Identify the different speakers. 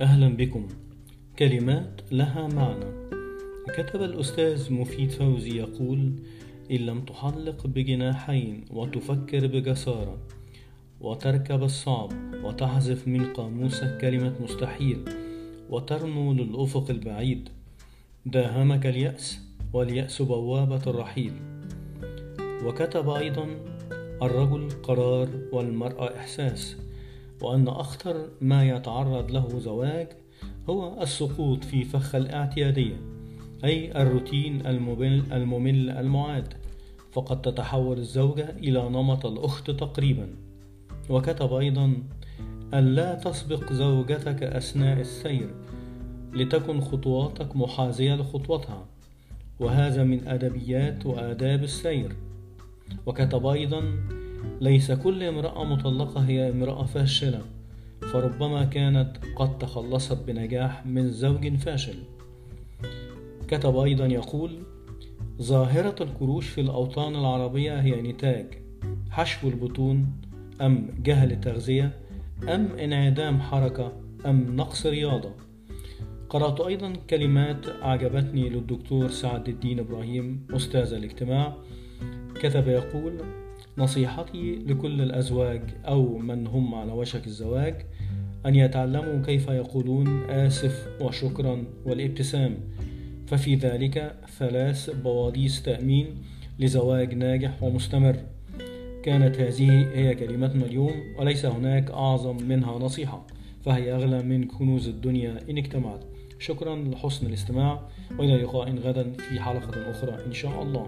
Speaker 1: بكم. كلمات لها معنى. كتب الأستاذ مفيد فوزي يقول إن لم تحلق بجناحين وتفكر بجسارة وتركب الصعب وتحذف من قاموسك كلمة مستحيل وترنو للأفق البعيد داهمك اليأس واليأس بوابة الرحيل. وكتب أيضا الرجل قرار والمرأة إحساس وأن أخطر ما يتعرض له زواج هو السقوط في فخ الاعتيادية أي الروتين الممل, الممل المعاد. فقد تتحول الزوجة إلى نمط الأخت تقريبا. وكتب أيضا أن لا تسبق زوجتك أثناء السير لتكن خطواتك محاذية لخطوتها وهذا من أدبيات وآداب السير. وكتب أيضا ليس كل امرأة مطلقة هي امرأة فاشلة فربما كانت قد تخلصت بنجاح من زوج فاشل. كتب أيضا يقول ظاهرة الكروش في الأوطان العربية هي نتاج حشو البطون أم جهل تغذية أم انعدام حركة أم نقص رياضة. قرأت أيضا كلمات أعجبتني للدكتور سعد الدين إبراهيم أستاذ الاجتماع. كتب يقول نصيحتي لكل الأزواج أو من هم على وشك الزواج أن يتعلموا كيف يقولون آسف وشكرا والابتسام. ففي ذلك ثلاث بواديس تأمين لزواج ناجح ومستمر. كانت هذه هي كلمتنا اليوم وليس هناك أعظم منها نصيحة فهي أغلى من كنوز الدنيا إن اجتمعت. شكرا لحسن الاستماع وإلى لقاء غدا في حلقة أخرى إن شاء الله.